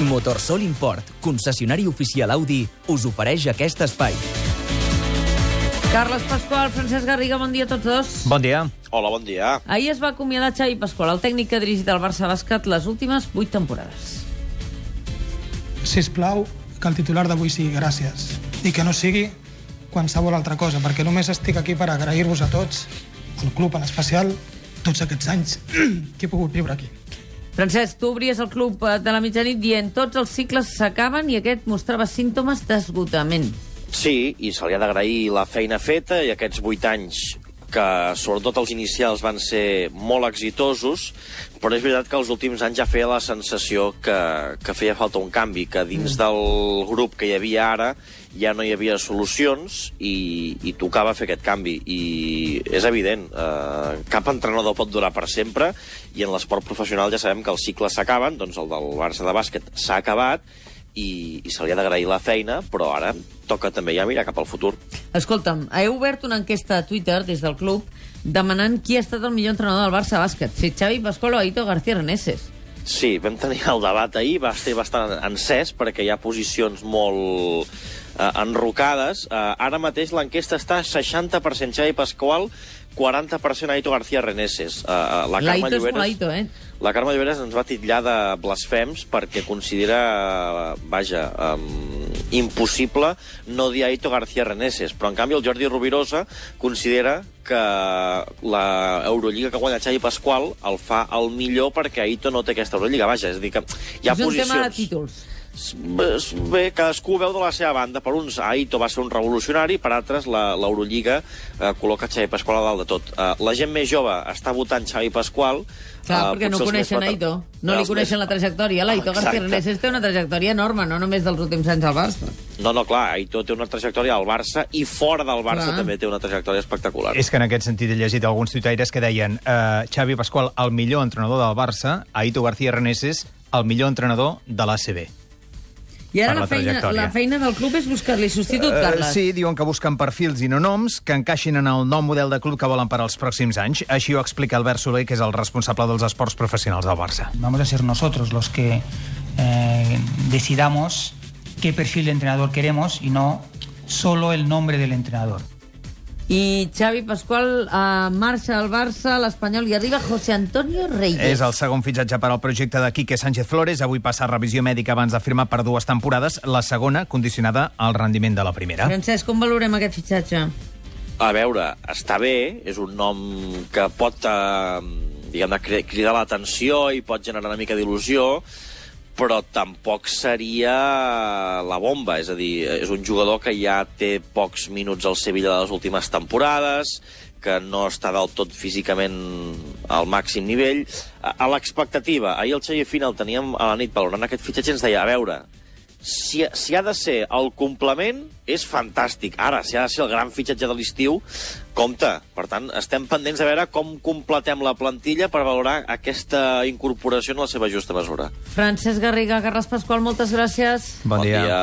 Motorsol Import, concessionari oficial Audi, us ofereix aquest espai. Carles Pasqual, Francesc Garriga, bon dia a tots dos. Bon dia. Hola, bon dia. Ahir es va acomiadar Xavi Pasqual, el tècnic que ha dirigit el Barça Bàsquet les últimes vuit temporades. Si plau, que el titular d'avui sigui gràcies i que no sigui qualsevol altra cosa, perquè només estic aquí per agrair-vos a tots, al club en especial, tots aquests anys que he pogut viure aquí. Francesc, tu obries el club eh, de la mitjanit dient tots els cicles s'acaben i aquest mostrava símptomes d'esgotament. Sí, i se li ha d'agrair la feina feta i aquests vuit anys que sobretot els inicials van ser molt exitosos, però és veritat que els últims anys ja feia la sensació que, que feia falta un canvi, que dins del grup que hi havia ara ja no hi havia solucions i, i tocava fer aquest canvi. I és evident, eh, cap entrenador pot durar per sempre i en l'esport professional ja sabem que els cicles s'acaben, doncs el del Barça de bàsquet s'ha acabat i, i se li ha d'agrair la feina, però ara toca també ja mirar cap al futur. Escolta'm, heu obert una enquesta a Twitter des del club demanant qui ha estat el millor entrenador del Barça Bàsquet, si Xavi Pascual o Aito García Reneses. Sí, vam tenir el debat ahir, va ser bastant encès perquè hi ha posicions molt eh, enrocades. Eh, ara mateix l'enquesta està 60% Xavi Pasqual, 40% Aito García Reneses. Eh, la Carme L'Aito és molt Lloberes, Aito, eh? la Carme Lloberes ens va titllar de blasfems perquè considera, vaja, um, impossible no dir Aito García Reneses, però en canvi el Jordi Rovirosa considera que la Eurolliga que guanya Xavi Pasqual el fa el millor perquè Aito no té aquesta Eurolliga, vaja, és a dir que hi ha és un posicions... tema de títols. Bé, cadascú veu de la seva banda. Per uns, Aito va ser un revolucionari, per altres, la- l'Eurolliga eh, col·loca Xavi Pasqual a dalt de tot. Eh, la gent més jove està votant Xavi Pasqual. Clar, eh, perquè no coneixen més Aito. No li coneixen més- la trajectòria. L'Aito García Exacte. Reneses té una trajectòria enorme, no només dels últims anys al Barça. No, no, clar, Aito té una trajectòria al Barça i fora del Barça Clar. també té una trajectòria espectacular. És que en aquest sentit he llegit alguns tuitaires que deien eh, Xavi Pasqual, el millor entrenador del Barça, Aito García Reneses, el millor entrenador de l'ACB. I ara la la feina, la feina del club és buscar-li substitut, Eh, Carles. sí, diuen que busquen perfils i no noms que encaixin en el nou model de club que volen per als pròxims anys. Així ho explica Albert Soler, que és el responsable dels esports professionals del Barça. Vamos a ser nosotros los que eh, decidamos qué perfil de entrenador queremos y no solo el nombre del entrenador. I Xavi Pasqual eh, marxa al Barça, l'Espanyol, i arriba José Antonio Reyes. És el segon fitxatge per al projecte de Quique Sánchez Flores. Avui passa a revisió mèdica abans de firmar per dues temporades, la segona condicionada al rendiment de la primera. Francesc, com valorem aquest fitxatge? A veure, està bé, és un nom que pot, eh, diguem cridar l'atenció i pot generar una mica d'il·lusió, però tampoc seria la bomba, és a dir, és un jugador que ja té pocs minuts al Sevilla de les últimes temporades, que no està del tot físicament al màxim nivell. A, a l'expectativa, ahir el Xavier Fina el teníem a la nit valorant aquest fitxatge ens deia, a veure, si, si ha de ser el complement, és fantàstic. Ara, si ha de ser el gran fitxatge de l'estiu, compte. Per tant, estem pendents de veure com completem la plantilla per valorar aquesta incorporació en la seva justa mesura. Francesc Garriga, Carles Pasqual, moltes gràcies. Bon dia. dia.